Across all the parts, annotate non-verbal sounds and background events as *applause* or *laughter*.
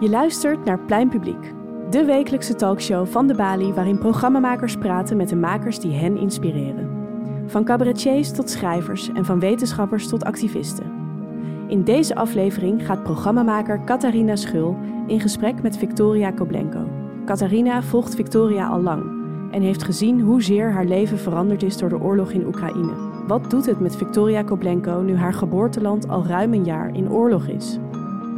Je luistert naar Plein Publiek, de wekelijkse talkshow van de Bali waarin programmamakers praten met de makers die hen inspireren. Van cabaretiers tot schrijvers en van wetenschappers tot activisten. In deze aflevering gaat programmamaker Katarina Schul in gesprek met Victoria Koblenko. Katarina volgt Victoria al lang en heeft gezien hoezeer haar leven veranderd is door de oorlog in Oekraïne. Wat doet het met Victoria Koblenko nu haar geboorteland al ruim een jaar in oorlog is?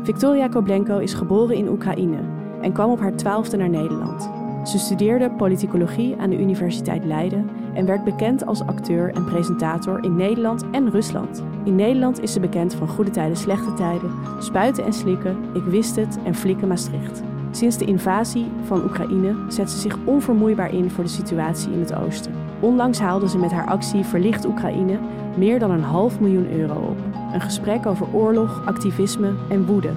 Victoria Koblenko is geboren in Oekraïne en kwam op haar twaalfde naar Nederland. Ze studeerde politicologie aan de Universiteit Leiden en werd bekend als acteur en presentator in Nederland en Rusland. In Nederland is ze bekend van Goede Tijden, Slechte Tijden, Spuiten en Slikken, Ik Wist Het en Flikken Maastricht. Sinds de invasie van Oekraïne zet ze zich onvermoeibaar in voor de situatie in het oosten. Onlangs haalde ze met haar actie Verlicht Oekraïne meer dan een half miljoen euro op. Een gesprek over oorlog, activisme en woede.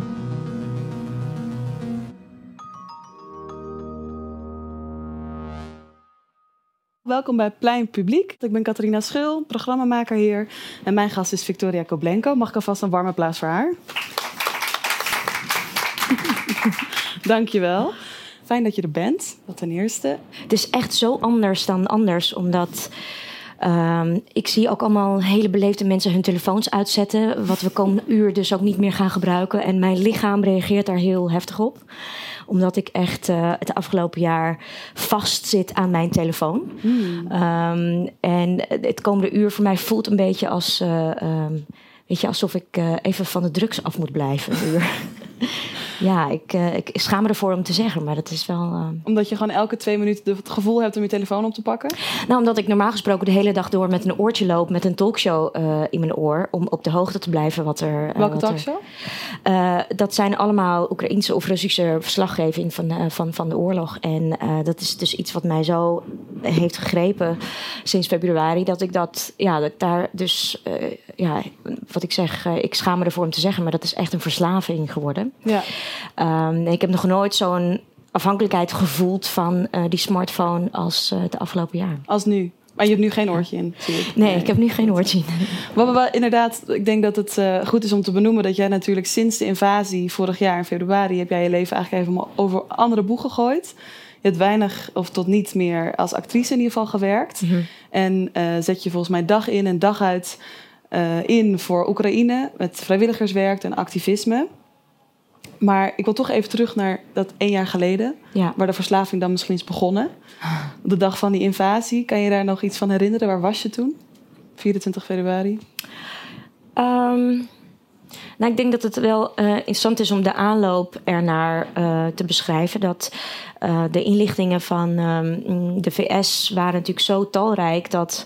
Welkom bij Plein Publiek. Ik ben Catharina Schul, programmamaker hier. En mijn gast is Victoria Koblenko. Mag ik alvast een warme applaus voor haar? *laughs* Dankjewel. Fijn dat je er bent, dat ten eerste. Het is echt zo anders dan anders, omdat ehm, ik zie ook allemaal hele beleefde mensen hun telefoons uitzetten, wat we komende uur dus ook niet meer gaan gebruiken. En mijn lichaam reageert daar heel heftig op omdat ik echt uh, het afgelopen jaar vast zit aan mijn telefoon. Um, en het komende uur voor mij voelt een beetje als, uh, um, weet je, alsof ik uh, even van de drugs af moet blijven. Een *laughs* uur. *laughs* ja, ik, uh, ik schaam me ervoor om te zeggen, maar dat is wel. Uh... Omdat je gewoon elke twee minuten het gevoel hebt om je telefoon op te pakken? Nou, omdat ik normaal gesproken de hele dag door met een oortje loop, met een talkshow uh, in mijn oor, om op de hoogte te blijven wat er. Welke wat talkshow? Er, dat zijn allemaal Oekraïense of Russische verslaggeving van, van, van de oorlog. En dat is dus iets wat mij zo heeft gegrepen sinds februari, dat ik dat, ja, dat ik daar dus, ja, wat ik zeg, ik schaam me ervoor om te zeggen, maar dat is echt een verslaving geworden. Ja. Um, ik heb nog nooit zo'n afhankelijkheid gevoeld van uh, die smartphone als het afgelopen jaar. Als nu? Maar je hebt nu geen oortje in, ik. Nee, ik heb nu geen oortje in. Maar, inderdaad, ik denk dat het uh, goed is om te benoemen dat jij natuurlijk sinds de invasie vorig jaar in februari heb jij je leven eigenlijk even over andere boeg gegooid. Je hebt weinig of tot niet meer als actrice in ieder geval gewerkt. Mhm. Mm -hmm. En uh, zet je volgens mij dag in en dag uit uh, in voor Oekraïne met vrijwilligerswerk en activisme. Maar ik wil toch even terug naar dat één jaar geleden, ja. waar de verslaving dan misschien is begonnen. Op de dag van die invasie, kan je daar nog iets van herinneren? Waar was je toen? 24 februari? Um, nou, ik denk dat het wel uh, interessant is om de aanloop ernaar uh, te beschrijven. Dat uh, de inlichtingen van um, de VS waren natuurlijk zo talrijk dat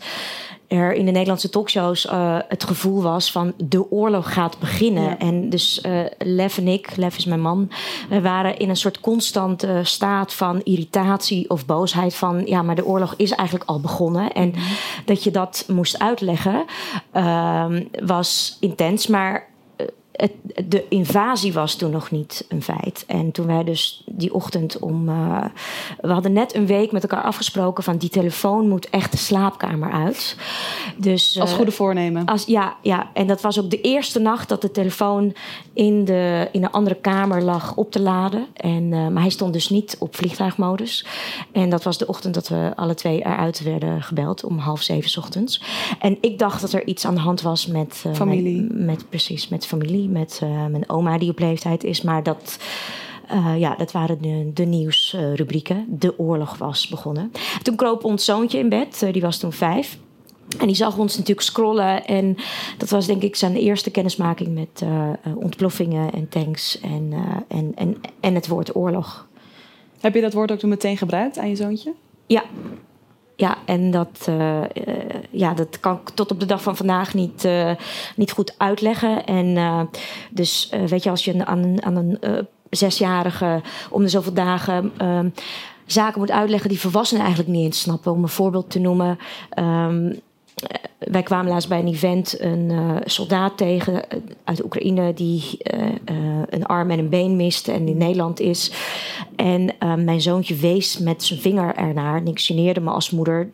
er in de Nederlandse talkshows uh, het gevoel was van de oorlog gaat beginnen. Ja. En dus uh, Lev en ik, Lev is mijn man, we waren in een soort constante staat van irritatie of boosheid van ja, maar de oorlog is eigenlijk al begonnen. En Mhm. dat je dat moest uitleggen uh, was intens, maar het, de invasie was toen nog niet een feit. En toen wij dus die ochtend om. Uh, we hadden net een week met elkaar afgesproken van die telefoon moet echt de slaapkamer uit. Dus, uh, als goede voornemen. Als, ja, ja, en dat was ook de eerste nacht dat de telefoon in, de, in een andere kamer lag op te laden. En, uh, maar hij stond dus niet op vliegtuigmodus. En dat was de ochtend dat we alle twee eruit werden gebeld om half zeven ochtends. En ik dacht dat er iets aan de hand was met. familie. Met, met, precies, met familie met uh, mijn oma die op leeftijd is. Maar dat, uh, ja, dat waren de, de nieuwsrubrieken. De oorlog was begonnen. Toen kroop ons zoontje in bed, uh, die was toen vijf. En die zag ons natuurlijk scrollen. En dat was denk ik zijn eerste kennismaking met uh, ontploffingen en tanks en, uh, en, en, en het woord oorlog. Heb je dat woord ook toen meteen gebruikt aan je zoontje? Ja, ja, en dat, uh, uh, ja, dat kan ik tot op de dag van vandaag niet, uh, niet goed uitleggen. En dus weet je, als je aan, aan een zesjarige om de zoveel dagen zaken moet uitleggen die volwassenen eigenlijk niet eens snappen. Om een voorbeeld te noemen. Um, wij kwamen laatst bij een event een uh, soldaat tegen uit Oekraïne die een arm en een been miste en in Nederland is. En mijn zoontje wees met zijn vinger ernaar en ik geneerde me als moeder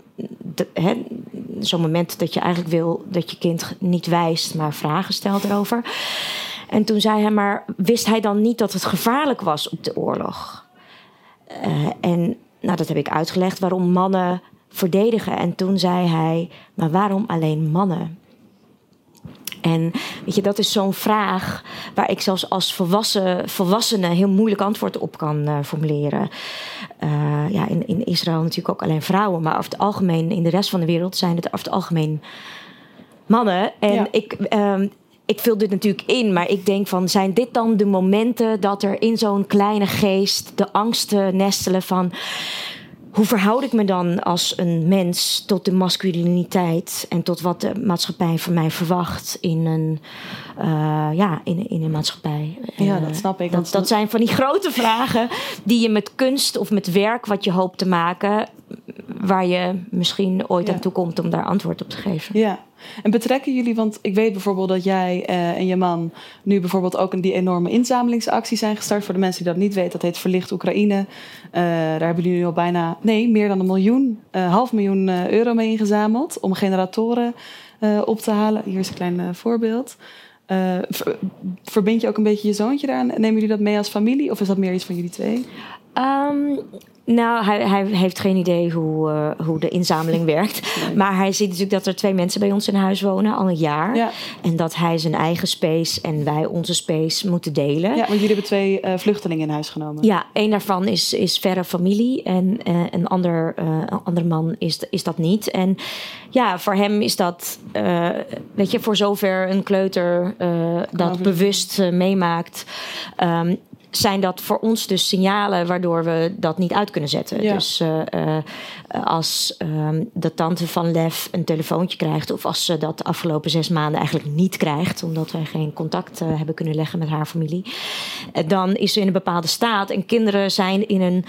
zo'n moment dat je eigenlijk wil dat je kind niet wijst, maar vragen stelt erover. En toen zei hij, maar wist hij dan niet dat het gevaarlijk was op de oorlog? En nou, dat heb ik uitgelegd waarom mannen verdedigen. En toen zei hij, maar waarom alleen mannen? En weet je, dat is zo'n vraag waar ik zelfs als volwassen, volwassene heel moeilijk antwoord op kan uh, formuleren. Uh, ja, in, in Israël natuurlijk ook alleen vrouwen, maar over het algemeen in de rest van de wereld zijn het over het algemeen mannen. En ja. ik, um, ik vul dit natuurlijk in, maar ik denk van zijn dit dan de momenten dat er in zo'n kleine geest de angsten nestelen van hoe verhoud ik me dan als een mens tot de masculiniteit en tot wat de maatschappij van mij verwacht in een, uh, ja, in, in een maatschappij? Ja, dat snap ik. Dat, dat zijn van die *laughs* grote vragen die je met kunst of met werk wat je hoopt te maken, waar je misschien ooit ja. aan toe komt om daar antwoord op te geven. Ja, en betrekken jullie, want ik weet bijvoorbeeld dat jij uh, en je man nu bijvoorbeeld ook een die enorme inzamelingsactie zijn gestart. Voor de mensen die dat niet weten, dat heet Verlicht Oekraïne. Uh, daar hebben jullie nu al bijna, nee, meer dan een miljoen, uh, half miljoen euro mee ingezameld om generatoren op te halen. Hier is een klein voorbeeld. Ver, verbind je ook een beetje je zoontje daaraan? Nemen jullie dat mee als familie of is dat meer iets van jullie twee? Um, nou, hij, hij, heeft geen idee hoe, uh, hoe de inzameling *laughs* werkt. Nee. Maar hij ziet natuurlijk dat er twee mensen bij ons in huis wonen al een jaar. Ja. En dat hij zijn eigen space en wij onze space moeten delen. Ja, want jullie hebben twee uh, vluchtelingen in huis genomen. Ja, een daarvan is, is verre familie en uh, een ander, een andere man is, is dat niet. En ja, voor hem is dat, weet je, voor zover een kleuter dat bewust meemaakt. Um, zijn dat voor ons dus signalen waardoor we dat niet uit kunnen zetten. Ja. Dus uh, uh, als um, de tante van Lef een telefoontje krijgt, of als ze dat de afgelopen zes maanden eigenlijk niet krijgt, omdat wij geen contact uh, hebben kunnen leggen met haar familie, dan is ze in een bepaalde staat. En kinderen zijn in een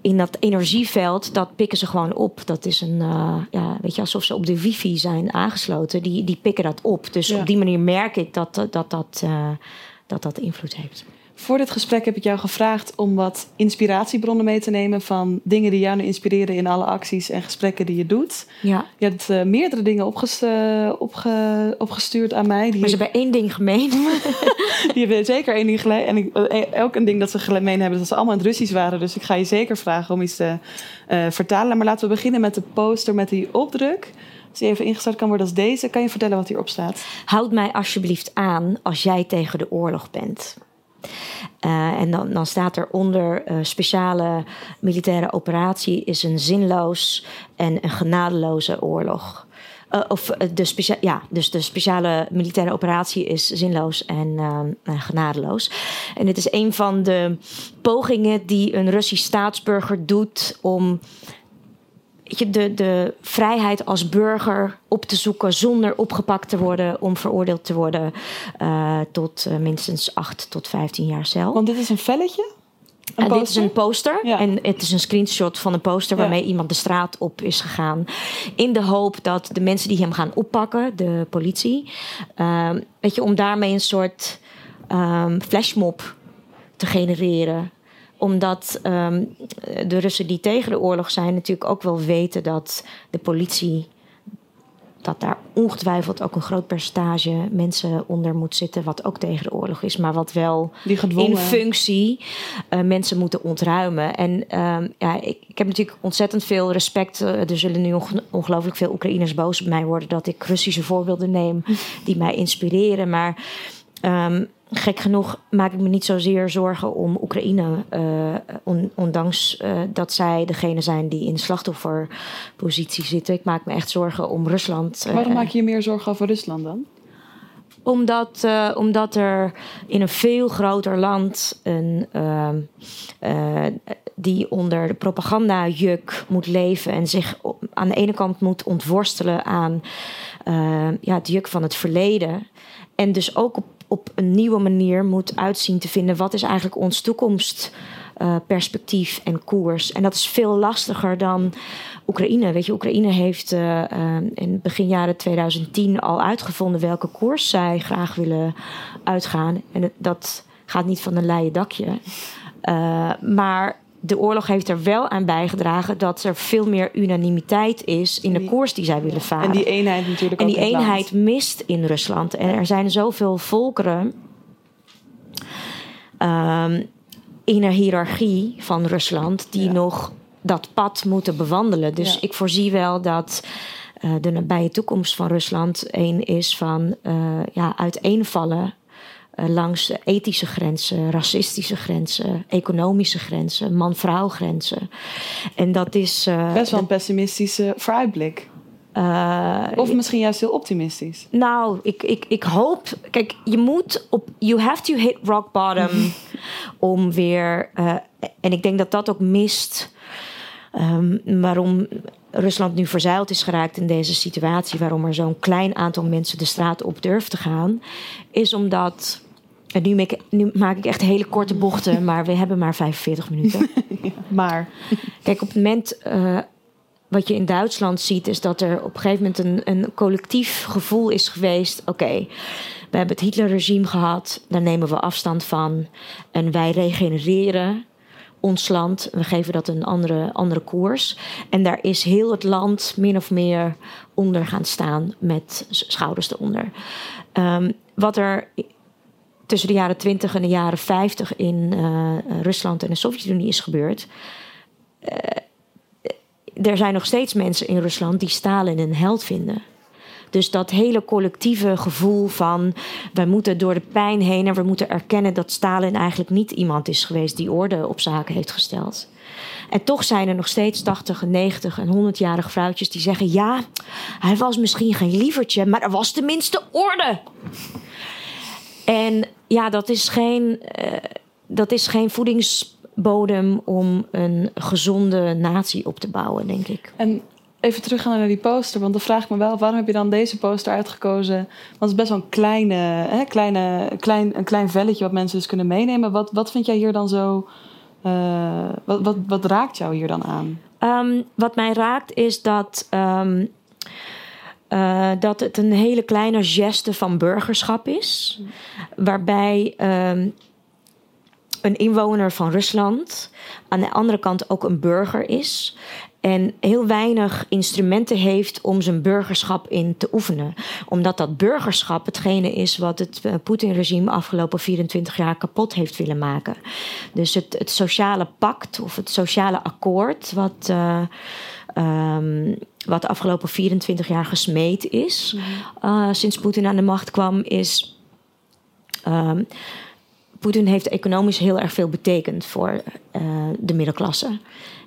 in dat energieveld, dat pikken ze gewoon op. Dat is een, uh, ja, weet je, alsof ze op de wifi zijn aangesloten. Die, die pikken dat op. Dus ja. op die manier merk ik dat dat, dat, uh, dat, dat invloed heeft. Voor dit gesprek heb ik jou gevraagd om wat inspiratiebronnen mee te nemen van dingen die jou nu inspireren in alle acties en gesprekken die je doet. Ja. Je hebt uh, meerdere dingen opges uh, opge opgestuurd aan mij. Die maar ze hebben één ding gemeen. *laughs* die hebben zeker één ding gemeen. En ik, elk een ding dat ze gemeen hebben, dat ze allemaal in het Russisch waren. Dus ik ga je zeker vragen om iets te uh, vertalen. Maar laten we beginnen met de poster met die opdruk. Als die even ingestart kan worden als deze, kan je vertellen wat hierop staat? Houd mij alsjeblieft aan als jij tegen de oorlog bent. Uh, en dan, dan staat er onder uh, speciale militaire operatie is een zinloos en een genadeloze oorlog. Uh, of de, ja, dus de speciale militaire operatie is zinloos en genadeloos. En dit is een van de pogingen die een Russisch staatsburger doet om de, de vrijheid als burger op te zoeken zonder opgepakt te worden om veroordeeld te worden uh, tot uh, minstens 8 tot 15 jaar cel. Want dit is een velletje? Een uh, dit is een poster ja. en het is een screenshot van een poster ja. waarmee iemand de straat op is gegaan. In de hoop dat de mensen die hem gaan oppakken, de politie, weet je, om daarmee een soort um, flashmob te genereren omdat um, de Russen die tegen de oorlog zijn, natuurlijk ook wel weten dat de politie. dat daar ongetwijfeld ook een groot percentage mensen onder moet zitten. wat ook tegen de oorlog is, maar wat wel in functie uh, mensen moeten ontruimen. En um, ja, ik, ik, heb natuurlijk ontzettend veel respect. Uh, er zullen nu ongelooflijk veel Oekraïners boos op mij worden dat ik Russische voorbeelden neem *laughs* die mij inspireren. Maar. Um, gek genoeg maak ik me niet zozeer zorgen om Oekraïne. Uh, on, ondanks uh, dat zij degene zijn die in de slachtofferpositie zitten. Ik maak me echt zorgen om Rusland. Uh, Waarom maak je je meer zorgen over Rusland dan? Omdat, omdat er in een veel groter land een, die onder de propagandajuk moet leven en zich aan de ene kant moet ontworstelen aan ja, het juk van het verleden. En dus ook op op een nieuwe manier moet uitzien te vinden. Wat is eigenlijk ons toekomstperspectief uh, en koers? En dat is veel lastiger dan Oekraïne. Weet je, Oekraïne heeft uh, uh, in begin jaren 2010 al uitgevonden welke koers zij graag willen uitgaan. En dat gaat niet van een leien dakje. maar de oorlog heeft er wel aan bijgedragen dat er veel meer unanimiteit is in de koers die zij willen varen. En die eenheid natuurlijk En ook die land. eenheid mist in Rusland. En er zijn zoveel volkeren ehm, in een hiërarchie van Rusland die Ja. nog dat pad moeten bewandelen. Dus Ja. ik voorzie wel dat eh, de nabije toekomst van Rusland een is van eh, ja, uiteenvallen. Eh, langs ethische grenzen, racistische grenzen, economische grenzen, man-vrouw grenzen. En dat is. eh, Best wel een pessimistische vooruitblik. eh, Of misschien juist heel optimistisch. nou, ik, ik, ik hoop. Kijk, je moet op. You have to hit rock bottom. *laughs* om weer. en ik denk dat dat ook mist. ehm, waarom Rusland nu verzeild is geraakt in deze situatie. Waarom er zo'n klein aantal mensen de straat op durft te gaan. Is omdat. En nu, maak ik- nu maak ik echt hele korte bochten, *laughs* maar we hebben maar 45 minuten. *laughs* Maar Kijk, op het moment eh, wat je in Duitsland ziet, is dat er op een gegeven moment een, een collectief gevoel is geweest. Oké, we hebben het Hitlerregime gehad, daar nemen we afstand van. En wij regenereren ons land. We geven dat een andere, andere koers. En daar is heel het land min of meer onder gaan staan met schouders eronder. Ehm, wat er tussen de jaren 20 en de jaren 50 in eh, Rusland en de Sovjet-Unie is gebeurd. Eh, er zijn nog steeds mensen in Rusland die Stalin een held vinden. Dus dat hele collectieve gevoel van wij moeten door de pijn heen en we moeten erkennen dat Stalin eigenlijk niet iemand is geweest die orde op zaken heeft gesteld. En toch zijn er nog steeds 80, 90 en 100-jarige vrouwtjes die zeggen: ja, hij was misschien geen lievertje, maar er was tenminste orde. En ja, dat is geen, eh, dat is geen voedingsbodem om een gezonde natie op te bouwen, denk ik. En even teruggaan naar die poster, want dan vraag ik me wel, waarom heb je dan deze poster uitgekozen? Want het is best wel een kleine, hè, kleine, klein, een klein velletje wat mensen dus kunnen meenemen. Wat, wat vind jij hier dan zo, eh, wat, wat, wat raakt jou hier dan aan? Ehm, wat mij raakt is dat, ehm, eh, dat het een hele kleine geste van burgerschap is. Waarbij ehm, een inwoner van Rusland aan de andere kant ook een burger is. En heel weinig instrumenten heeft om zijn burgerschap in te oefenen. Omdat dat burgerschap hetgene is wat het eh, Poetin-regime afgelopen 24 jaar kapot heeft willen maken. Dus het, sociale pact of het sociale akkoord, wat, eh, ehm, wat de afgelopen 24 jaar gesmeed is, eh, sinds Poetin aan de macht kwam, is. ehm, Poetin heeft economisch heel erg veel betekend voor eh, de middenklasse.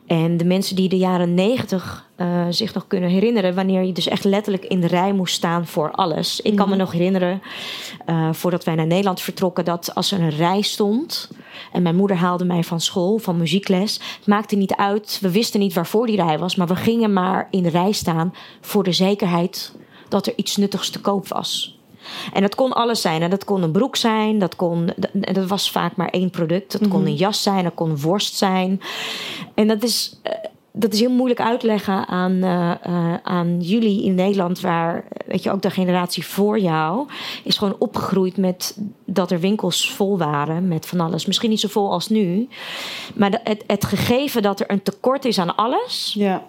En de mensen die de jaren negentig eh, zich nog kunnen herinneren, wanneer je dus echt letterlijk in de rij moest staan voor alles. Ik kan me nog herinneren, voordat wij naar Nederland vertrokken, dat als er een rij stond en mijn moeder haalde mij van school, van muziekles, het maakte niet uit, we wisten niet waarvoor die rij was, maar we gingen maar in de rij staan voor de zekerheid dat er iets nuttigs te koop was. En dat kon alles zijn. En dat kon een broek zijn. Dat, kon, dat was vaak maar één product. Dat kon een jas zijn. Dat kon een worst zijn. En dat is, eh, dat is heel moeilijk uitleggen aan, eh, eh, aan jullie in Nederland. Waar, weet je, ook de generatie voor jou is gewoon opgegroeid met dat er winkels vol waren met van alles. Misschien niet zo vol als nu. Maar de- het, het gegeven dat er een tekort is aan alles. Ja,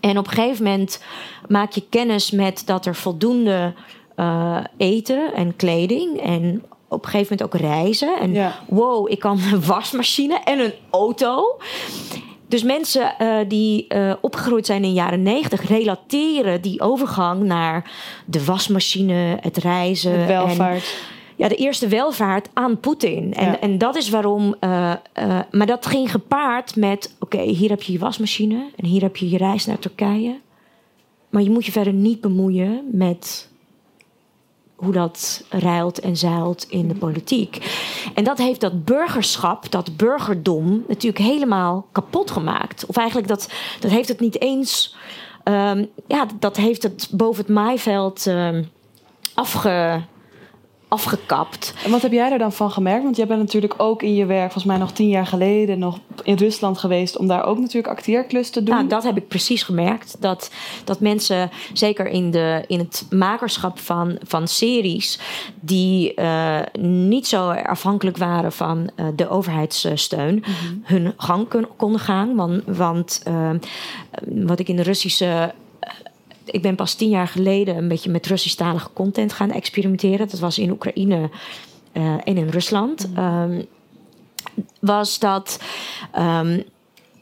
En op een gegeven moment maak je kennis met dat er voldoende eh, eten en kleding en op een gegeven moment ook reizen. En Ja. wow, ik kan een wasmachine en een auto. Dus mensen eh, die eh, opgegroeid zijn in de jaren negentig relateren die overgang naar de wasmachine, het reizen. het en- welvaart. ja, de eerste welvaart aan Poetin. En, Ja. en dat is waarom. eh, maar dat ging gepaard met: oké, hier heb je je wasmachine en hier heb je je reis naar Turkije. Maar je moet je verder niet bemoeien met hoe dat ruilt en zeilt in de politiek. En dat heeft dat burgerschap, dat burgerdom, natuurlijk helemaal kapot gemaakt. Of eigenlijk dat, dat heeft het niet eens. ehm, ja, dat heeft het boven het maaiveld ehm, afge, afgekapt. En wat heb jij er dan van gemerkt? Want jij bent natuurlijk ook in je werk, volgens mij nog tien jaar geleden, nog in Rusland geweest om daar ook natuurlijk acteerklus te doen. Nou, dat heb ik precies gemerkt. Dat, dat mensen, zeker in, de, in het makerschap van, van series, die uh, niet zo afhankelijk waren van uh, de overheidssteun, mm -hmm. hun gang konden gaan. Want, want uh, wat ik in de Russische ik ben pas tien jaar geleden een beetje met Russisch-talige content gaan experimenteren. Dat was in Oekraïne uh, en in Rusland. Mhm. Um, was dat. Um,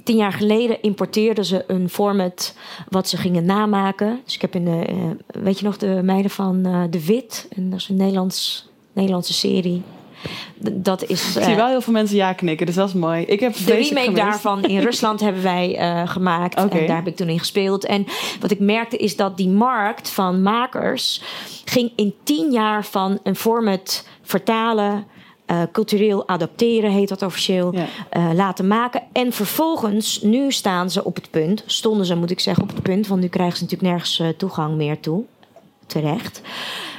tien jaar geleden importeerden ze een format wat ze gingen namaken. Dus ik heb in de. Uh, weet je nog, de meiden van uh, De Wit? En dat is een Nederlands, Nederlandse serie. Dat is, ik zie wel heel veel mensen ja knikken, dus dat is mooi. Ik heb de remake gemist. daarvan in *laughs* Rusland hebben wij uh, gemaakt. Okay. En daar heb ik toen in gespeeld. En wat ik merkte is dat die markt van makers ging in tien jaar van een format vertalen. Uh, cultureel adapteren heet dat officieel. Ja. Uh, laten maken. En vervolgens, nu staan ze op het punt. Stonden ze, moet ik zeggen, op het punt. Want nu krijgen ze natuurlijk nergens uh, toegang meer toe. Terecht.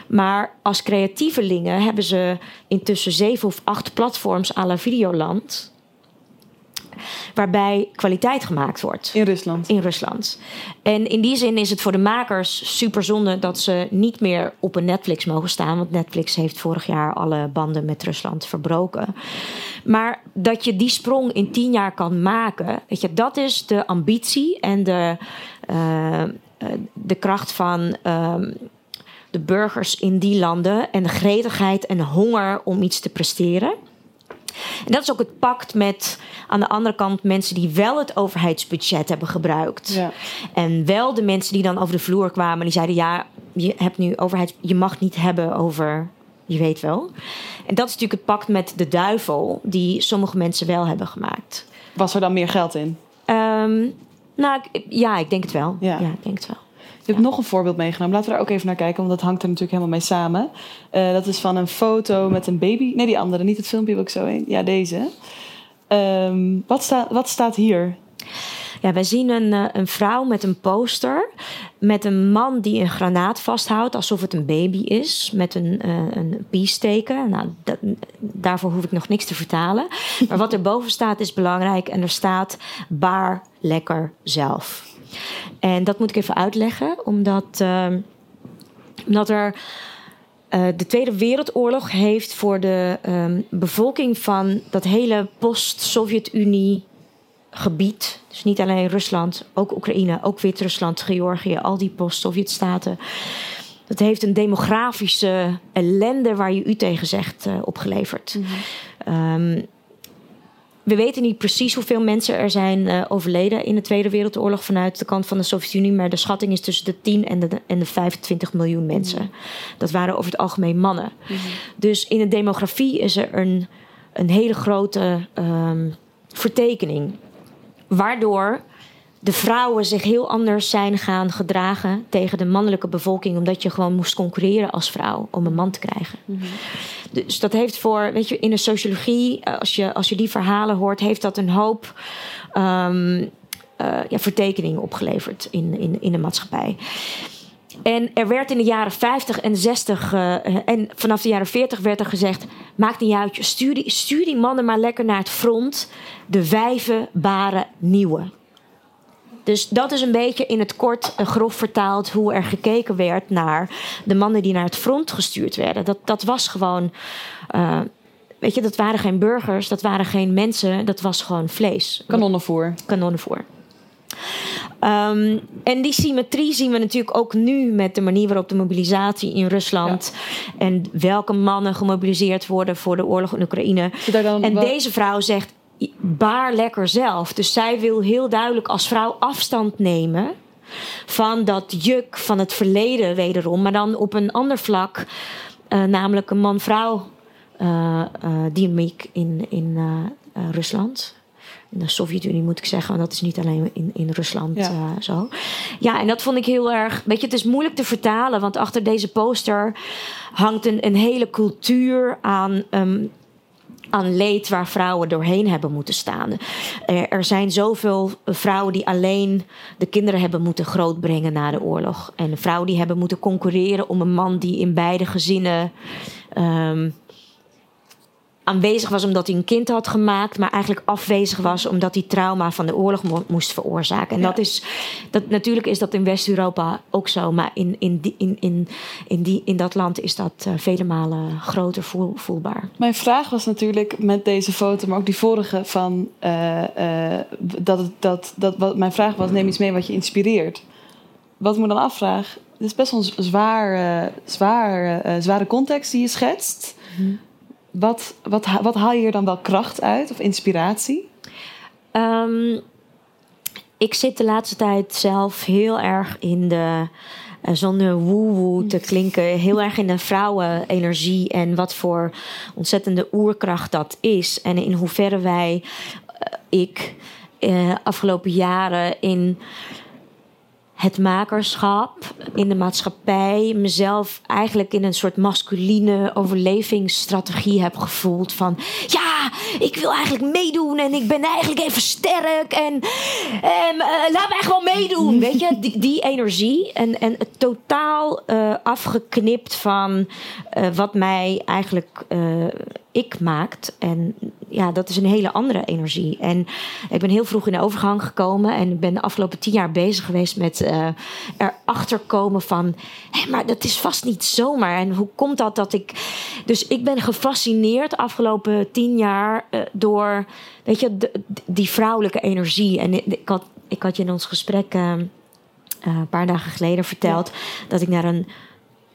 Maar als creatievelingen hebben ze intussen zeven of acht platforms à la Videoland. Waarbij kwaliteit gemaakt wordt. In Rusland. In Rusland. En in die zin is het voor de makers super zonde dat ze niet meer op een Netflix mogen staan. Want Netflix heeft vorig jaar alle banden met Rusland verbroken. Maar dat je die sprong in tien jaar kan maken. Weet je, dat is de ambitie en de, uh, de kracht van. Uh, de burgers in die landen en de gretigheid en honger om iets te presteren. En dat is ook het pact met aan de andere kant mensen die wel het overheidsbudget hebben gebruikt. Ja. En wel de mensen die dan over de vloer kwamen, die zeiden: ja, je hebt nu overheid, je mag niet hebben over. Je weet wel. En dat is natuurlijk het pact met de duivel, die sommige mensen wel hebben gemaakt. Was er dan meer geld in? Um, nou, ja, ik denk het wel. Ja, ja ik denk het wel. Je hebt nog een voorbeeld meegenomen. Laten we daar ook even naar kijken, want dat hangt er natuurlijk helemaal mee samen. Uh, dat is van een foto met een baby. Nee, die andere, niet het filmpje wil ik zo heen. Ja, deze. Um, wat, sta, wat staat hier? Ja, wij zien een, uh, een vrouw met een poster. Met een man die een granaat vasthoudt, alsof het een baby is. Met een, uh, een piesteken. Nou, daarvoor hoef ik nog niks te vertalen. Maar wat erboven staat is belangrijk. En er staat baar lekker zelf. En dat moet ik even uitleggen, omdat, uh, omdat er. Uh, de Tweede Wereldoorlog heeft voor de um, bevolking van dat hele post-Sovjet-Unie gebied, dus niet alleen Rusland, ook Oekraïne, ook Wit-Rusland, Georgië, al die post-Sovjet-staten. Dat heeft een demografische ellende waar je u tegen zegt uh, opgeleverd. Mm -hmm. um, we weten niet precies hoeveel mensen er zijn uh, overleden in de Tweede Wereldoorlog vanuit de kant van de Sovjet-Unie. Maar de schatting is tussen de 10 en de, en de 25 miljoen mensen. Mm. Dat waren over het algemeen mannen. Mm. Dus in de demografie is er een, een hele grote um, vertekening. Waardoor de vrouwen zich heel anders zijn gaan gedragen tegen de mannelijke bevolking. Omdat je gewoon moest concurreren als vrouw om een man te krijgen. Mm -hmm. Dus dat heeft voor, weet je, in de sociologie, als je, als je die verhalen hoort, heeft dat een hoop um, uh, ja, vertekeningen opgeleverd in, in, in de maatschappij. En er werd in de jaren 50 en 60 uh, en vanaf de jaren 40 werd er gezegd: maakt niet uit, stuur die, stuur die mannen maar lekker naar het front. De wijven baren nieuwe. Dus dat is een beetje in het kort grof vertaald hoe er gekeken werd naar de mannen die naar het front gestuurd werden. Dat, dat was gewoon. Uh, weet je, dat waren geen burgers, dat waren geen mensen, dat was gewoon vlees. Kanonnenvoer. Kanonnenvoer. Um, en die symmetrie zien we natuurlijk ook nu met de manier waarop de mobilisatie in Rusland ja. en welke mannen gemobiliseerd worden voor de oorlog in Oekraïne. En wel... deze vrouw zegt: baar lekker zelf. Dus zij wil heel duidelijk als vrouw afstand nemen van dat juk van het verleden wederom, maar dan op een ander vlak, uh, namelijk een man-vrouw uh, uh, dynamiek in, in Rusland. In de Sovjet-Unie moet ik zeggen, want dat is niet alleen in, in Rusland ja. zo. Ja, en dat vond ik heel erg. Weet je, het is moeilijk te vertalen, want achter deze poster hangt een, een hele cultuur aan. Um, aan leed waar vrouwen doorheen hebben moeten staan. Er, zijn zoveel vrouwen die alleen de kinderen hebben moeten grootbrengen na de oorlog. En vrouwen die hebben moeten concurreren om een man die in beide gezinnen ehm, aanwezig was omdat hij een kind had gemaakt, maar eigenlijk afwezig was omdat hij trauma van de oorlog moest veroorzaken. En Ja. dat is, dat, natuurlijk is dat in West-Europa ook zo, maar in, in, die, in, in, in, die, in dat land is dat eh, vele malen groter voel, voelbaar. Mijn vraag was natuurlijk met deze foto, maar ook die vorige, van eh, eh, dat, dat, dat wat, mijn vraag was: neem iets mee wat je inspireert. Wat ik me dan afvraag, het is best wel een zwaar, zwaar, zware context die je schetst. Wat, wat, wat haal je er dan wel kracht uit of inspiratie? Ehm, ik zit de laatste tijd zelf heel erg in de. eh, zonder woe-woe te klinken, heel erg in de vrouwenenergie en wat voor ontzettende oerkracht dat is. En in hoeverre wij, eh, ik, eh, afgelopen jaren in het makerschap in de maatschappij mezelf eigenlijk in een soort masculine overlevingsstrategie heb gevoeld van ja, ik wil eigenlijk meedoen en ik ben eigenlijk even sterk en, en eh, laat mij gewoon meedoen, weet je, die, die energie en, en het totaal eh, afgeknipt van eh, wat mij eigenlijk ik maakt en ja, dat is een hele andere energie. En ik ben heel vroeg in de overgang gekomen en ik ben de afgelopen tien jaar bezig geweest met eh erachter komen van, maar dat is vast niet zomaar. En hoe komt dat dat ik. Dus ik ben gefascineerd de afgelopen tien jaar eh, door, weet je, de- die vrouwelijke energie. En ik had, ik had je in ons gesprek. eh, eh, een paar dagen geleden verteld dat ik naar een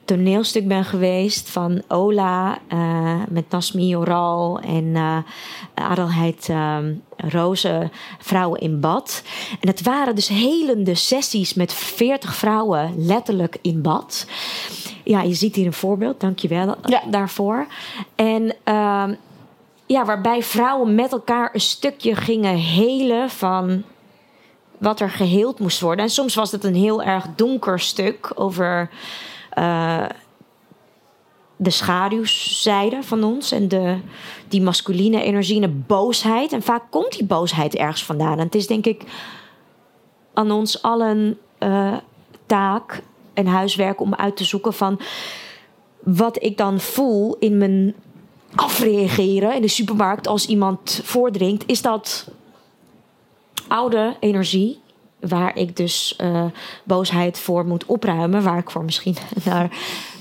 toneelstuk ben geweest van Ola eh, met Nasmi Oral en eh Adelheid Roze, Vrouwen in Bad. En het waren dus helende sessies met 40 vrouwen letterlijk in bad. Ja, je ziet hier een voorbeeld, dankjewel Ja. daarvoor. En ehm, ja, waarbij vrouwen met elkaar een stukje gingen helen van wat er geheeld moest worden. En soms was het een heel erg donker stuk over eh, de schaduwzijde van ons en de, die masculine energie en de boosheid. En vaak komt die boosheid ergens vandaan. En het is denk ik aan ons allen eh, taak en huiswerk om uit te zoeken van wat ik dan voel in mijn afreageren in de supermarkt als iemand voordringt. Is dat oude energie. Waar ik dus eh, boosheid voor moet opruimen. Waar ik voor misschien *laughs* naar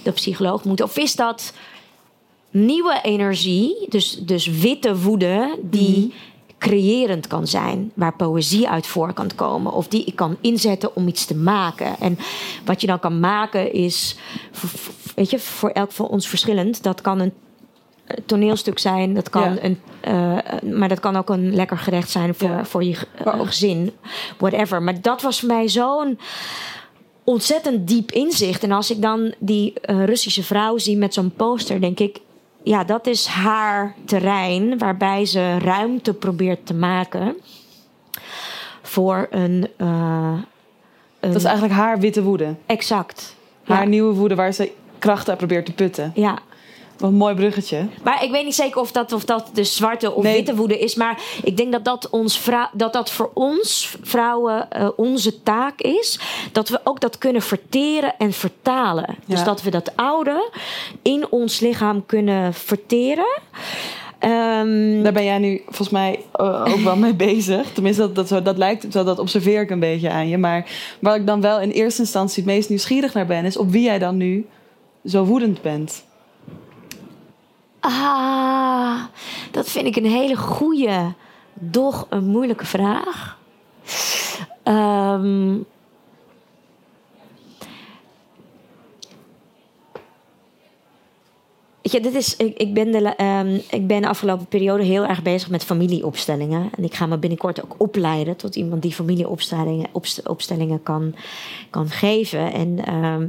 de psycholoog moet. Of is dat nieuwe energie. Dus, dus witte woede. Die creërend kan zijn. Waar poëzie uit voor kan komen. Of die ik kan inzetten om iets te maken. En wat je dan kan maken is. Weet je, voor elk van ons verschillend. Dat kan een toneelstuk zijn. Dat kan Ja. een, eh, maar dat kan ook een lekker gerecht zijn voor, Ja. voor je ook- gezin. Whatever. Maar dat was voor mij zo'n ontzettend diep inzicht. En als ik dan die eh, Russische vrouw zie met zo'n poster, denk ik. Ja, dat is haar terrein waarbij ze ruimte probeert te maken voor een. eh, een Dat is eigenlijk haar witte woede. exact. Haar Ja, nieuwe woede waar ze kracht uit probeert te putten. ja, Wat een mooi bruggetje. Maar ik weet niet zeker of dat, of dat de zwarte of Nee. witte woede is. Maar ik denk dat dat, ons dat, dat voor ons vrouwen eh, onze taak is. Dat we ook dat kunnen verteren en vertalen. Dus dat we dat oude in ons lichaam kunnen verteren. Ehm, Daar ben jij nu volgens mij eh, ook wel mee *laughs* bezig. Tenminste, dat, dat, zo, dat lijkt, zo, dat observeer ik een beetje aan je. Maar waar ik dan wel in eerste instantie het meest nieuwsgierig naar ben, is op wie jij dan nu zo woedend bent. Ah, dat vind ik een hele goede, doch een moeilijke vraag. Weet je, dit is, ik, ik, ben de, ehm, ik ben de afgelopen periode heel erg bezig met familieopstellingen. En ik ga me binnenkort ook opleiden tot iemand die familieopstellingen opst- opstellingen kan, kan geven. En ehm,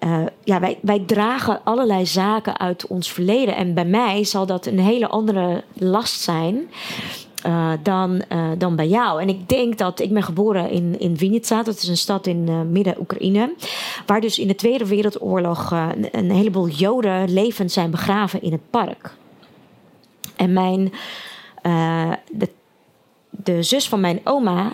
eh, ja, wij, wij dragen allerlei zaken uit ons verleden. En bij mij zal dat een hele andere last zijn. eh, dan, eh, dan bij jou. En ik denk dat ik ben geboren in, in Vinnytsa. Dat is een stad in midden-Oekraïne. Waar dus in de Tweede Wereldoorlog een, een heleboel Joden levend zijn begraven in het park. En mijn, de, de zus van mijn oma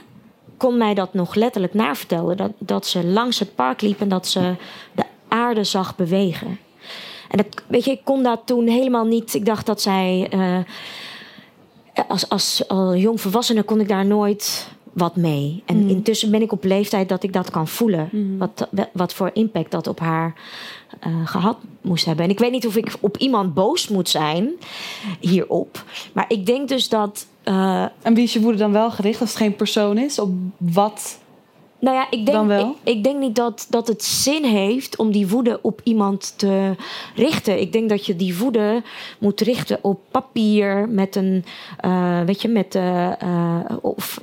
kon mij dat nog letterlijk navertellen. Dat, dat ze langs het park liep en dat ze de aarde zag bewegen. En dat, weet je, ik kon dat toen helemaal niet. Ik dacht dat zij. eh, als, als al jong volwassene kon ik daar nooit wat mee. En intussen ben ik op leeftijd dat ik dat kan voelen. Wat, wat voor impact dat op haar eh, gehad moest hebben. En ik weet niet of ik op iemand boos moet zijn hierop. Maar ik denk dus dat. eh, En wie is je woede dan wel gericht als het geen persoon is? Op wat? Nou ja, ik denk? Ik, ik denk niet dat, dat het zin heeft om die woede op iemand te richten. Ik denk dat je die woede moet richten op papier met een, eh, weet je, met eh, of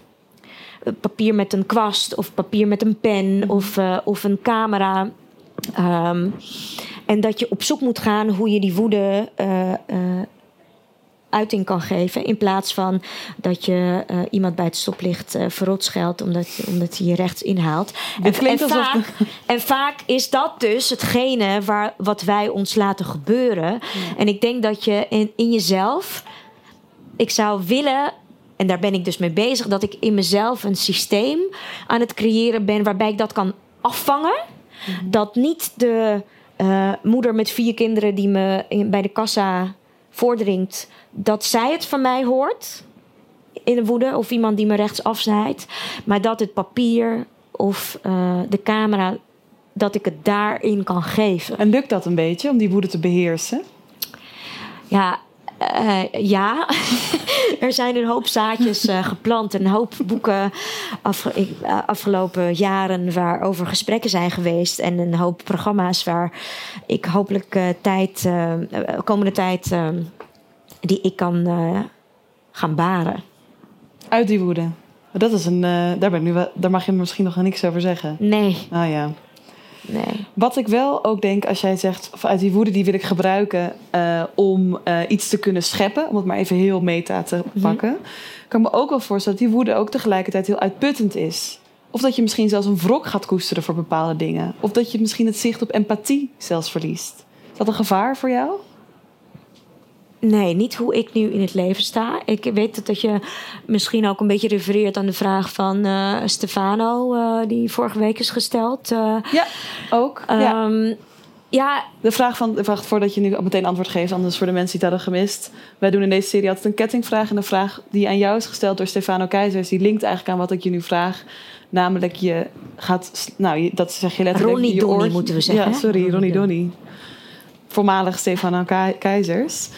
papier met een kwast of papier met een pen of, eh, of een camera. Ehm, en dat je op zoek moet gaan hoe je die woede uiting kan geven. In plaats van dat je eh, iemand bij het stoplicht eh verrot scheldt omdat, omdat hij je rechts inhaalt. En, alsof- vaak, en vaak is dat dus hetgene waar, wat wij ons laten gebeuren. En ik denk dat je in, in jezelf. Ik zou willen. En daar ben ik dus mee bezig. Dat ik in mezelf een systeem aan het creëren ben. waarbij ik dat kan afvangen. Dat niet de eh, moeder met vier kinderen die me in- bij de kassa voordringt. dat zij het van mij hoort. In de woede. Of iemand die me rechts afsnijdt. Maar dat het papier of eh, de camera. dat ik het daarin kan geven. En lukt dat een beetje om die woede te beheersen? Ja, eh, ja. *laughs* *laughs* er zijn een hoop zaadjes eh, geplant. Een hoop boeken afge- ik- eh, afgelopen jaren waarover gesprekken zijn geweest. En een hoop programma's waar ik hopelijk eh, tijd, komende tijd die ik kan gaan baren. Uit die woede. Dat is een, daar, ben ik nu wel, daar mag je misschien nog niks over zeggen. Nee, Ah ja. Nee. Wat ik wel ook denk, als jij zegt, of uit die woede die wil ik gebruiken eh, om eh, iets te kunnen scheppen, om het maar even heel meta te pakken, kan ik me ook wel voorstellen dat die woede ook tegelijkertijd heel uitputtend is. Of dat je misschien zelfs een wrok gaat koesteren voor bepaalde dingen. Of dat je misschien het zicht op empathie zelfs verliest. Is dat een gevaar voor jou? Nee, niet hoe ik nu in het leven sta. Ik weet dat- dat je misschien ook een beetje refereert aan de vraag van eh, Stefano, eh, die vorige week is gesteld. Eh, Ja, ook. ja. Ehm, ja, De vraag van, vraag voordat je nu meteen antwoord geeft, anders voor de mensen die het hadden gemist. Wij doen in deze serie altijd een kettingvraag. En de vraag die aan jou is gesteld door Stefano Keizers, die linkt eigenlijk aan wat ik je nu vraag. Namelijk, je gaat, nou, dat zeg je letterlijk. Ronnie Donnie oor- moeten we zeggen, Ja, sorry, Ronnie Ronnie Donnie. Donnie. Voormalig Stefano Ke- Keizers.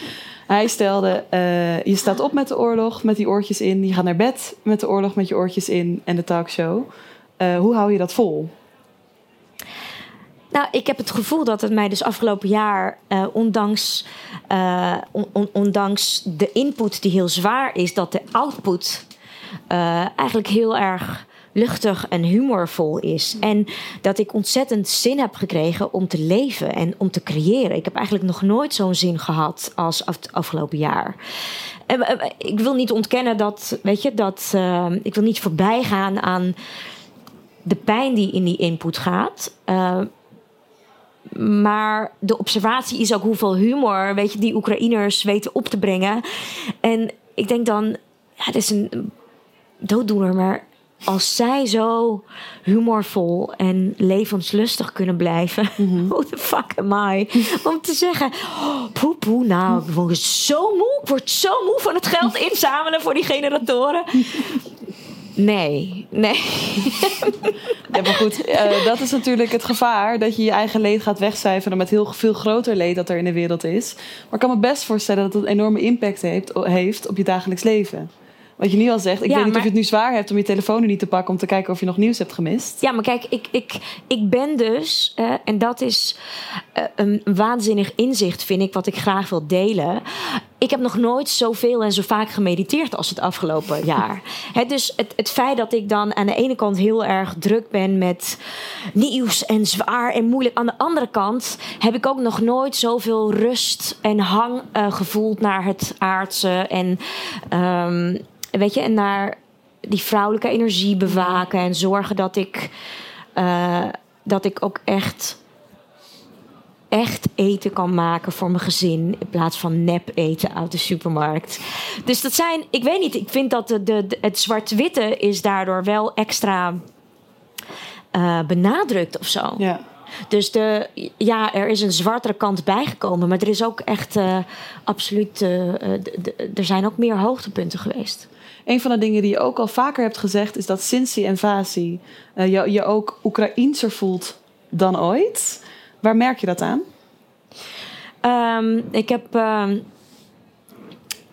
Hij stelde, eh, je staat op met de oorlog, met die oortjes in. Je gaat naar bed met de oorlog, met je oortjes in en de talkshow. Eh, hoe hou je dat vol? Nou, ik heb het gevoel dat het mij dus afgelopen jaar, eh, ondanks, on- on- ondanks de input die heel zwaar is, dat de output eigenlijk heel erg luchtig en humorvol is. En dat ik ontzettend zin heb gekregen om te leven en om te creëren. Ik heb eigenlijk nog nooit zo'n zin gehad als het afgelopen jaar. En, eh, ik wil niet ontkennen dat, weet je, dat eh, ik wil niet voorbij gaan aan de pijn die in die input gaat. Eh, maar de observatie is ook hoeveel humor, weet je, die Oekraïners weten op te brengen. En ik denk dan, ja, het is een dooddoener, maar als zij zo humorvol en levenslustig kunnen blijven, *laughs* who the fuck am I? Om te zeggen, oh, poe poe, nou, ik word zo moe, ik word zo moe van het geld inzamelen voor die generatoren. Nee, nee. *laughs* Ja, maar goed, eh, dat is natuurlijk het gevaar dat je je eigen leed gaat wegcijferen met heel veel groter leed dat er in de wereld is. Maar ik kan me best voorstellen dat het een enorme impact heeft, heeft op je dagelijks leven. Wat je nu al zegt, ik Ja, weet niet maar- of je het nu zwaar hebt om je telefoon nu niet te pakken om te kijken of je nog nieuws hebt gemist. Ja, maar kijk, ik, ik, ik ben dus, en dat is eh, een waanzinnig inzicht, vind ik, wat ik graag wil delen. Ik heb nog nooit zoveel en zo vaak gemediteerd als het afgelopen *laughs* jaar. Hè, dus het, het feit dat ik dan aan de ene kant heel erg druk ben met nieuws en zwaar en moeilijk. Aan de andere kant heb ik ook nog nooit zoveel rust en hang eh, gevoeld naar het aardse. En ehm, weet je, en naar die vrouwelijke energie bewaken en zorgen dat ik, eh, dat ik ook echt, echt eten kan maken voor mijn gezin in plaats van nep eten uit de supermarkt. Dus dat zijn, ik weet niet, ik vind dat de, de, het zwart-witte is daardoor wel extra eh, benadrukt of zo. Ja. Dus de, ja, er is een zwartere kant bijgekomen. Maar er is ook echt uh, absoluut. Uh, er zijn ook meer hoogtepunten geweest. Een van de dingen die je ook al vaker hebt gezegd, is dat sinds die invasie uh, je, je ook Oekraïenser voelt dan ooit. Waar merk je dat aan? Um, ik heb. Um,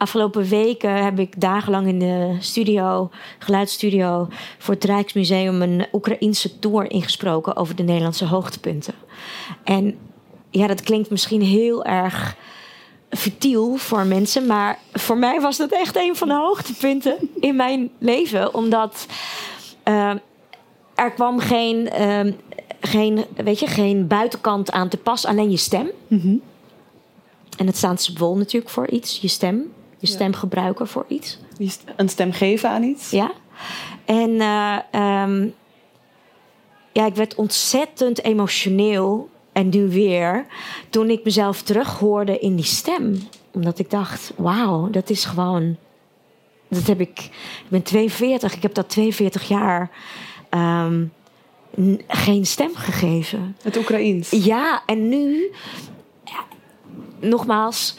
afgelopen weken heb ik dagenlang in de studio, geluidsstudio, voor het Rijksmuseum een Oekraïense tour ingesproken over de Nederlandse hoogtepunten. En ja, dat klinkt misschien heel erg futiel voor mensen, maar voor mij was dat echt een van de hoogtepunten in mijn leven, omdat uh, er kwam geen, uh, geen, weet je, geen buitenkant aan te pas, alleen je stem. Mm -hmm. En het staat symbool natuurlijk voor iets, je stem. Je stem gebruiken voor iets. Een stem geven aan iets. Ja. En uh, um, ja, ik werd ontzettend emotioneel. En nu weer. Toen ik mezelf terughoorde in die stem. Omdat ik dacht, wauw, dat is gewoon... Dat heb ik... Ik ben 42. Ik heb dat 42 jaar... Um, geen stem gegeven. Het Oekraïens. Ja, en nu... Ja, nogmaals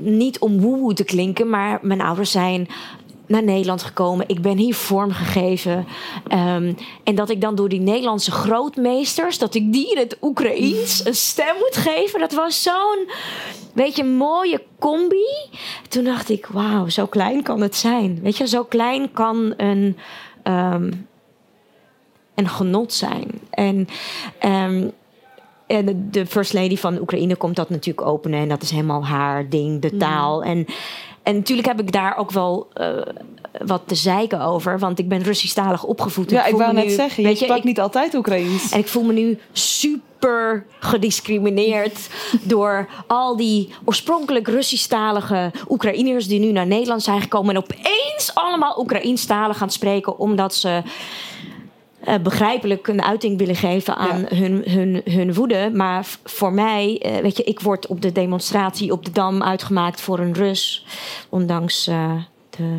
niet om woehoe te klinken, maar mijn ouders zijn naar Nederland gekomen. Ik ben hier vormgegeven. Um, en dat ik dan door die Nederlandse grootmeesters, dat ik die in het Oekraïens een stem moet geven. Dat was zo'n, weet je, mooie combi. Toen dacht ik, wauw, zo klein kan het zijn. Weet je, zo klein kan een, um, een genot zijn. En um, en de First Lady van Oekraïne komt dat natuurlijk openen. En dat is helemaal haar ding, de taal. Mm. En, en natuurlijk heb ik daar ook wel uh, wat te zeiken over. Want ik ben Russisch-talig opgevoed. Ja, ik, ik wou net nu, zeggen, je sprak ik, niet altijd Oekraïens. En ik voel me nu super gediscrimineerd door al die oorspronkelijk Russisch-talige Oekraïners die nu naar Nederland zijn gekomen en opeens allemaal Oekraïenstalig gaan spreken omdat ze uh, begrijpelijk een uiting willen geven aan ja. hun, hun, hun woede. Maar voor mij, uh, weet je, ik word op de demonstratie op de Dam uitgemaakt voor een Rus. Ondanks uh, de.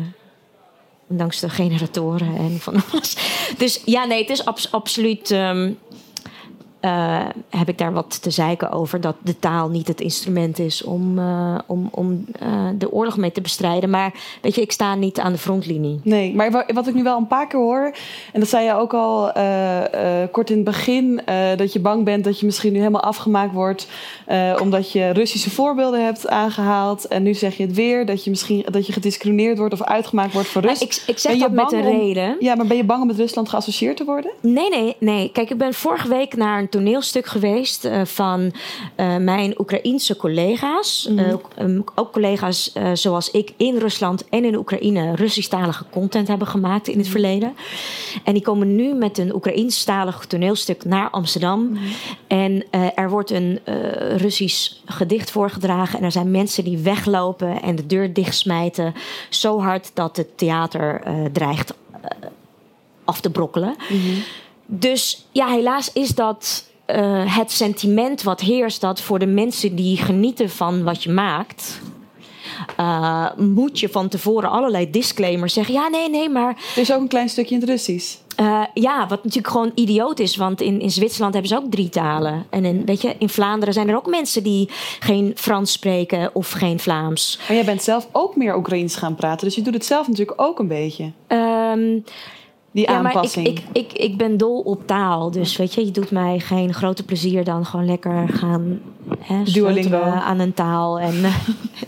Ondanks de generatoren en van alles. Dus ja, nee, het is abs absoluut. Um, uh, heb ik daar wat te zeiken over dat de taal niet het instrument is om, uh, om, om uh, de oorlog mee te bestrijden. Maar weet je, ik sta niet aan de frontlinie. Nee, maar wat ik nu wel een paar keer hoor, en dat zei je ook al kort in het begin, dat je bang bent dat je misschien nu helemaal afgemaakt wordt omdat je Russische voorbeelden hebt aangehaald. En nu zeg je het weer, dat je misschien dat je gediscrimineerd wordt of uitgemaakt wordt voor Rusland. Ik, ik zeg dat met een om, reden. Ja, maar ben je bang om met Rusland geassocieerd te worden? Nee, nee, nee. Kijk, ik ben vorige week naar een toneelstuk geweest uh, van uh, mijn Oekraïense collega's. Mm. Uh, ook collega's zoals ik in Rusland en in Oekraïne Russisch-talige content hebben gemaakt in het verleden. En die komen nu met een Oekraïenstalig toneelstuk naar Amsterdam. Mm. En er wordt een Russisch gedicht voorgedragen. En er zijn mensen die weglopen en de deur dichtsmijten. Zo hard dat het theater dreigt af te brokkelen. Mm -hmm. Dus ja, helaas is dat uh, het sentiment wat heerst dat voor de mensen die genieten van wat je maakt. Uh, moet je van tevoren allerlei disclaimers zeggen. Ja, nee, nee, maar. Er is ook een klein stukje in het Russisch. Uh, ja, wat natuurlijk gewoon idioot is. Want in, in Zwitserland hebben ze ook drie talen. En in, weet je, in Vlaanderen zijn er ook mensen die geen Frans spreken of geen Vlaams. Maar jij bent zelf ook meer Oekraïens gaan praten. Dus je doet het zelf natuurlijk ook een beetje. Um, die ja, aanpassing. Maar ik, ik, ik, ik ben dol op taal. Dus weet je, je doet mij geen grote plezier dan gewoon lekker gaan hè, Duolingo aan een taal. En, *laughs*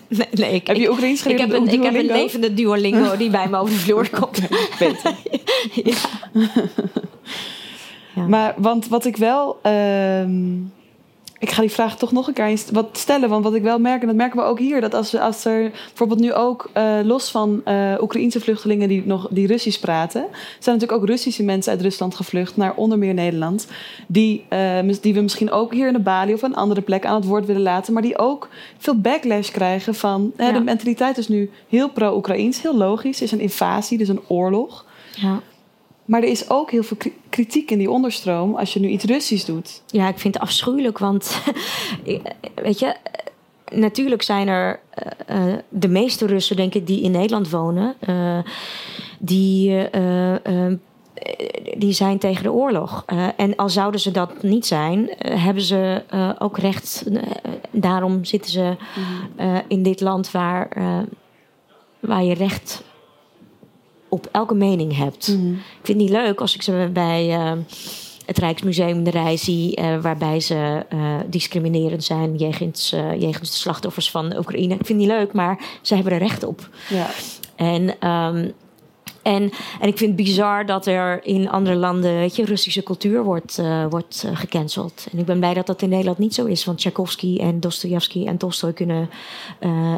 nee, nee, ik, heb je Oekraïens geleerd? Ik heb, een, ik heb een levende Duolingo *laughs* die bij me over de vloer komt. *laughs* Ja. ja. Maar want wat ik wel. Um, ik ga die vraag toch nog een keer wat stellen. Want wat ik wel merk, en dat merken we ook hier, dat als, als er bijvoorbeeld nu ook uh, los van uh, Oekraïnse vluchtelingen die nog die Russisch praten, zijn natuurlijk ook Russische mensen uit Rusland gevlucht naar onder meer Nederland. Die, uh, die we misschien ook hier in de Bali of een andere plek aan het woord willen laten, maar die ook veel backlash krijgen van ja. de mentaliteit is nu heel pro-Oekraïns, heel logisch. Het is een invasie, dus een oorlog. Ja. Maar er is ook heel veel kritiek in die onderstroom als je nu iets Russisch doet. Ja, ik vind het afschuwelijk. Want *laughs* weet je, natuurlijk zijn er uh, de meeste Russen, denk ik, die in Nederland wonen, uh, die uh, die zijn tegen de oorlog. En al zouden ze dat niet zijn, hebben ze ook recht. daarom zitten ze mm. in dit land waar, waar je recht op elke mening hebt. Mm. Ik vind het niet leuk als ik ze bij het Rijksmuseum de Rij zie, waarbij ze discriminerend zijn jegens, jegens de slachtoffers van Oekraïne. Ik vind het niet leuk, maar ze hebben er recht op. Ja. En. Um, en, en ik vind het bizar dat er in andere landen, weet je, Russische cultuur wordt, uh, wordt uh, gecanceld. En ik ben blij dat dat in Nederland niet zo is. Want Tchaikovsky en Dostoevsky en Tolstoy kunnen, uh,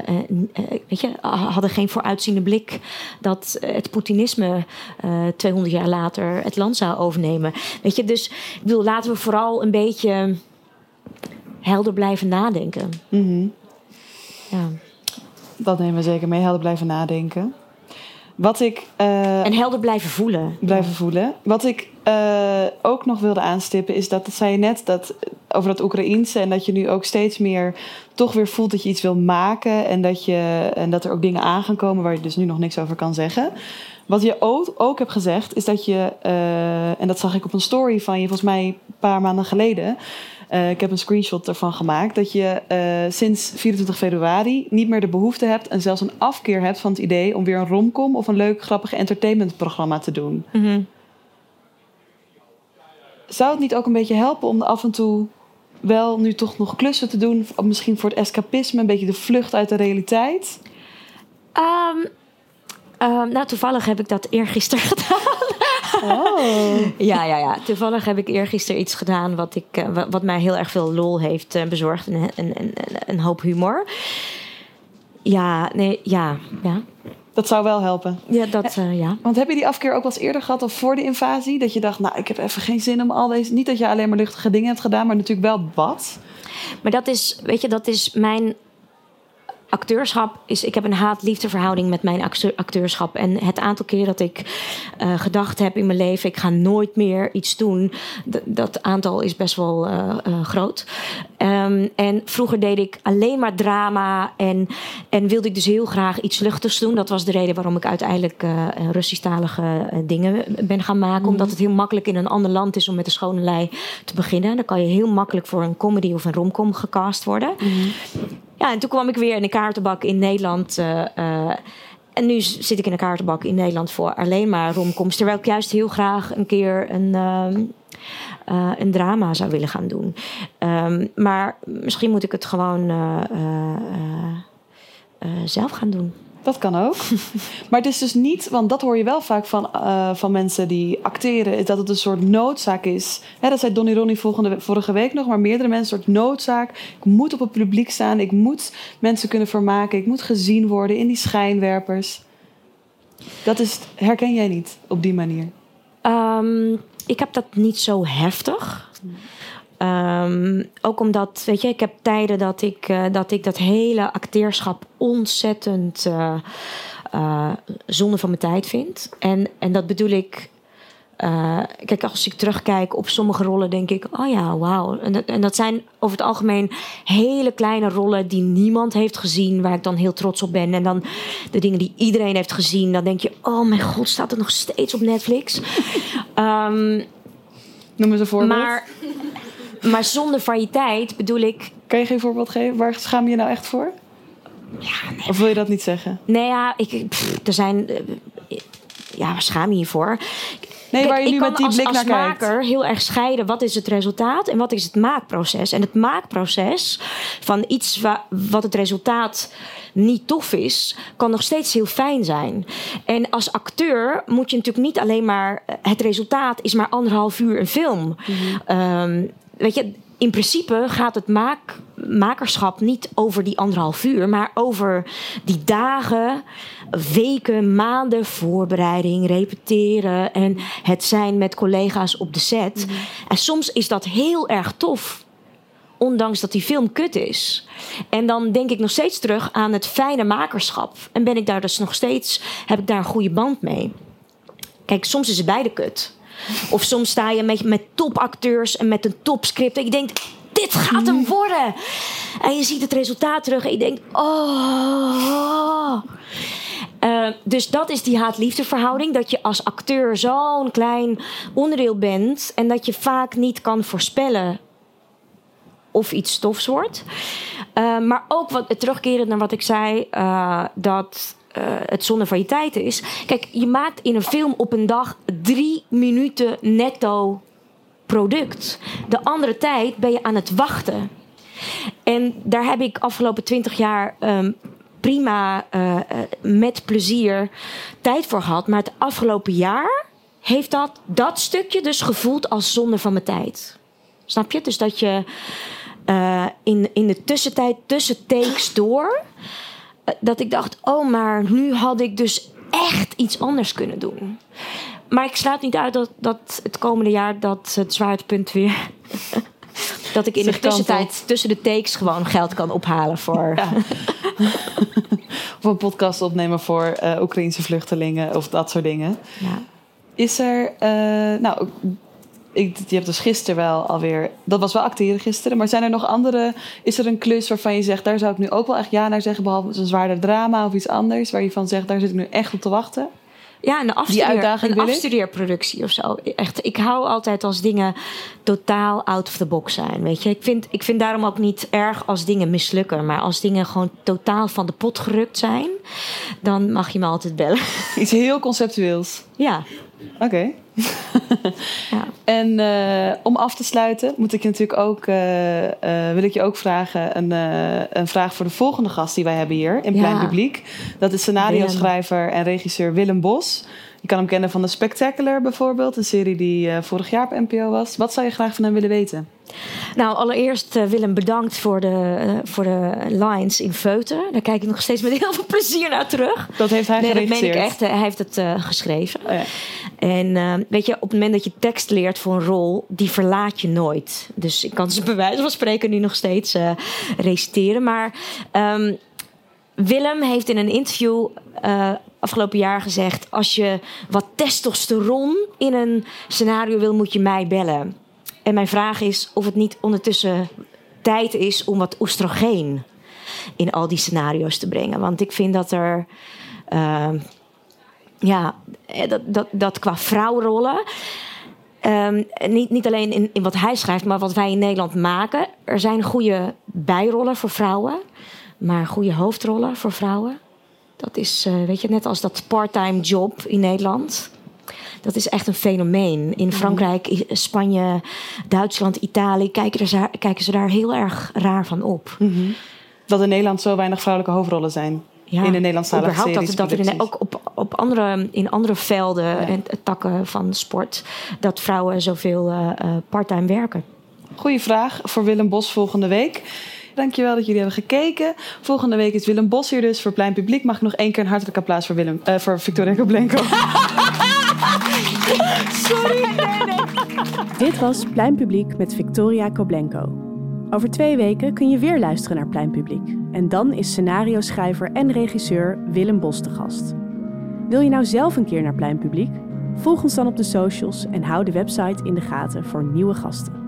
weet je, hadden geen vooruitziende blik dat het Poetinisme 200 jaar later het land zou overnemen. Weet je, dus ik bedoel, laten we vooral een beetje helder blijven nadenken. Mm -hmm. Ja. Dat nemen we zeker mee, helder blijven nadenken. Wat ik. Uh, en helder blijven voelen. Blijven ja. voelen. Wat ik uh, ook nog wilde aanstippen is dat, dat zei je net, dat, over dat Oekraïense. En dat je nu ook steeds meer toch weer voelt dat je iets wil maken. En dat, je, en dat er ook dingen aan gaan komen waar je dus nu nog niks over kan zeggen. Wat je ook, ook hebt gezegd, is dat je, uh, en dat zag ik op een story van je volgens mij een paar maanden geleden. Uh, ik heb een screenshot ervan gemaakt. Dat je uh, sinds 24 februari niet meer de behoefte hebt en zelfs een afkeer hebt van het idee om weer een romcom of een leuk, grappig entertainmentprogramma te doen. Mm -hmm. Zou het niet ook een beetje helpen om af en toe wel nu toch nog klussen te doen? Misschien voor het escapisme, een beetje de vlucht uit de realiteit? Um, um, nou, toevallig heb ik dat eergisteren *laughs* gedaan. Oh. ja, ja, ja. Toevallig heb ik eergisteren iets gedaan wat, ik, uh, wat mij heel erg veel lol heeft uh, bezorgd. En een, een, een hoop humor. Ja, nee, ja, ja. Dat zou wel helpen. Ja, dat, uh, ja. Want heb je die afkeer ook wel eens eerder gehad of voor de invasie? Dat je dacht, nou, ik heb even geen zin om al deze... Niet dat je alleen maar luchtige dingen hebt gedaan, maar natuurlijk wel wat. Maar dat is, weet je, dat is mijn acteurschap is. Ik heb een haat-liefde verhouding met mijn acteurschap. En het aantal keer dat ik uh, gedacht heb in mijn leven: ik ga nooit meer iets doen. dat aantal is best wel uh, uh, groot. Um, en vroeger deed ik alleen maar drama. En, en wilde ik dus heel graag iets luchtigs doen. Dat was de reden waarom ik uiteindelijk Russisch-talige dingen ben gaan maken. Mm. Omdat het heel makkelijk in een ander land is om met de schone lei te beginnen. Dan kan je heel makkelijk voor een comedy of een romcom gecast worden. Mm. Ja, en toen kwam ik weer in de kaartenbak in Nederland. Uh, uh, en nu zit ik in de kaartenbak in Nederland voor alleen maar romcoms. Terwijl ik juist heel graag een keer een, uh, een drama zou willen gaan doen. Um, maar misschien moet ik het gewoon zelf gaan doen. Dat kan ook. *laughs* maar het is dus niet, want dat hoor je wel vaak van, uh, van mensen die acteren, is dat het een soort noodzaak is. Hè, dat zei Donny Ronnie volgende, vorige week nog, maar meerdere mensen een soort noodzaak. Ik moet op het publiek staan, ik moet mensen kunnen vermaken, ik moet gezien worden in die schijnwerpers. Dat is, herken jij niet op die manier? Um, ik heb dat niet zo heftig. Um, ook omdat, weet je, ik heb tijden dat ik, uh, dat, ik dat hele acteerschap ontzettend uh, uh, zonde van mijn tijd vind. En, en dat bedoel ik. kijk, als ik terugkijk op sommige rollen, denk ik: oh ja, wauw. En en dat zijn over het algemeen hele kleine rollen die niemand heeft gezien, waar ik dan heel trots op ben. En dan de dingen die iedereen heeft gezien, dan denk je: oh mijn god, staat het nog steeds op Netflix? Um, Noem eens een voorbeeld. Maar maar zonder variëteit bedoel ik. Kan je geen voorbeeld geven? Waar schaam je je nou echt voor? Ja, nee. Of wil je dat niet zeggen? Nee, ja, ik, pff, er zijn. Ja, waar schaam je je voor? Nee, waar je nu met die als, blik als naar maker kijkt. heel erg scheiden wat is het resultaat en wat is het maakproces. En het maakproces van iets wa wat het resultaat niet tof is, kan nog steeds heel fijn zijn. En als acteur moet je natuurlijk niet alleen maar. Het resultaat is maar anderhalf uur een film. Mm -hmm. um, weet je, in principe gaat het maak, makerschap niet over die anderhalf uur, maar over die dagen, weken, maanden voorbereiding, repeteren en het zijn met collega's op de set. Mm -hmm. En soms is dat heel erg tof. Ondanks dat die film kut is. En dan denk ik nog steeds terug aan het fijne makerschap. En ben ik daar dus nog steeds, heb ik daar een goede band mee. Kijk, soms is het beide kut. Of soms sta je met, met topacteurs en met een topscript. En je denkt, dit gaat hem worden. En je ziet het resultaat terug en je denkt, oh. Um, dus dat is die haat-liefde verhouding. Dat je als acteur zo'n klein onderdeel bent. En dat je vaak niet kan voorspellen of iets stofs wordt. Uh, maar ook wat, terugkerend naar wat ik zei, uh, dat uh, het zonde van je tijd is. Kijk, je maakt in een film op een dag drie minuten netto product. De andere tijd ben je aan het wachten. En daar heb ik afgelopen twintig jaar um, prima uh, met plezier tijd voor gehad. Maar het afgelopen jaar heeft dat, dat stukje dus gevoeld als zonde van mijn tijd. Snap je? Dus dat je in, in de tussentijd, tussen takes door, dat ik dacht: oh, maar nu had ik dus echt iets anders kunnen doen. Maar ik sluit niet uit dat, dat het komende jaar dat het zwaartepunt weer *laughs* dat ik in de tussentijd tussen de takes gewoon geld kan ophalen voor. Ja. of een podcast opnemen voor uh, Oekraïnse vluchtelingen of dat soort dingen. Ja. Is er, uh, nou, ik, je hebt dus gisteren wel alweer, dat was wel acteren gisteren, maar zijn er nog andere, is er een klus waarvan je zegt, daar zou ik nu ook wel echt ja naar zeggen, behalve een zwaarder drama of iets anders, waar je van zegt, daar zit ik nu echt op te wachten? Ja, een, afstudeer, een afstudeerproductie of zo. Echt, ik hou altijd als dingen totaal out of the box zijn. Weet je, ik vind, ik vind daarom ook niet erg als dingen mislukken. Maar als dingen gewoon totaal van de pot gerukt zijn, dan mag je me altijd bellen. Iets heel conceptueels. Ja. Oké. *laughs* ja. En uh, om af te sluiten, moet ik je natuurlijk ook, uh, uh, wil ik je ook vragen een, een vraag voor de volgende gast die wij hebben hier in Plein. Publiek. Dat is scenario-schrijver en regisseur Willem Bos. Je kan hem kennen van The Spectacular bijvoorbeeld, een serie die vorig jaar op NPO was. Wat zou je graag van hem willen weten? Nou, allereerst uh, Willem bedankt voor de, uh, voor de lines in Feuten. Daar kijk ik nog steeds met heel veel plezier naar terug. Dat heeft hij nee, dat meen ik echt. Hij heeft het uh, geschreven. Oh, ja. En weet je, op het moment dat je tekst leert voor een rol, die verlaat je nooit. Dus ik kan ze bij wijze van spreken nu nog steeds reciteren. Maar um, Willem heeft in een interview afgelopen jaar gezegd: als je wat testosteron in een scenario wil, moet je mij bellen. En mijn vraag is of het niet ondertussen tijd is om wat oestrogeen in al die scenario's te brengen. Want ik vind dat er. Uh, ja, eh, dat, dat, dat qua vrouwrollen. Um, niet, niet alleen in, in wat hij schrijft, maar wat wij in Nederland maken. Er zijn goede bijrollen voor vrouwen, maar goede hoofdrollen voor vrouwen. Dat is, uh, weet je, net als dat part-time job in Nederland. Dat is echt een fenomeen. In mhm. Frankrijk, Spanje, Duitsland, Italië kijken, er, kijken ze daar heel erg raar van op. Mm -hmm. Dat in Nederland zo weinig vrouwelijke hoofdrollen zijn. Ja, in de überhaupt series, dat, dat er in, ook op, op andere, in andere velden ja. en takken van sport... dat vrouwen zoveel uh, parttime werken. Goeie vraag voor Willem Bos volgende week. Dankjewel dat jullie hebben gekeken. Volgende week is Willem Bos hier dus voor Plein Publiek. Mag ik nog één keer een hartelijk applaus voor, Willem, uh, voor Victoria Koblenko. *laughs* Sorry. Dit was Plein Publiek met Victoria Koblenko. Over twee weken kun je weer luisteren naar Plein Publiek. En dan is scenario-schrijver en regisseur Willem Bos te gast. Wil je nou zelf een keer naar Plein Publiek? Volg ons dan op de socials en hou de website in de gaten voor nieuwe gasten.